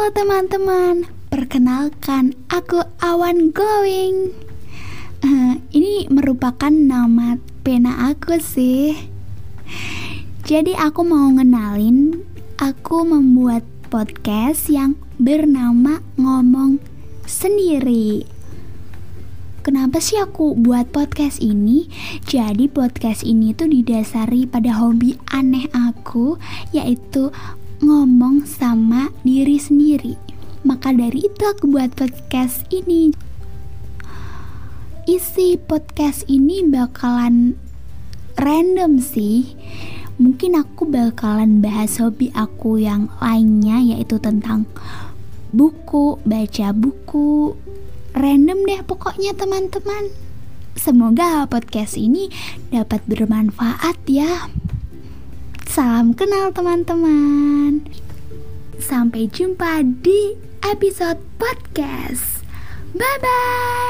Halo teman-teman, perkenalkan aku Awan Glowing. Uh, ini merupakan nama pena aku sih. Jadi aku mau ngenalin, aku membuat podcast yang bernama Ngomong Sendiri. Kenapa sih aku buat podcast ini? Jadi podcast ini tuh didasari pada hobi aneh aku yaitu ngomong sama diri sendiri. Maka dari itu aku buat podcast ini. Isi podcast ini bakalan random sih. Mungkin aku bakalan bahas hobi aku yang lainnya yaitu tentang buku, baca buku. Random deh pokoknya teman-teman. Semoga podcast ini dapat bermanfaat ya. Salam kenal teman-teman. Sampai jumpa di episode podcast. Bye bye.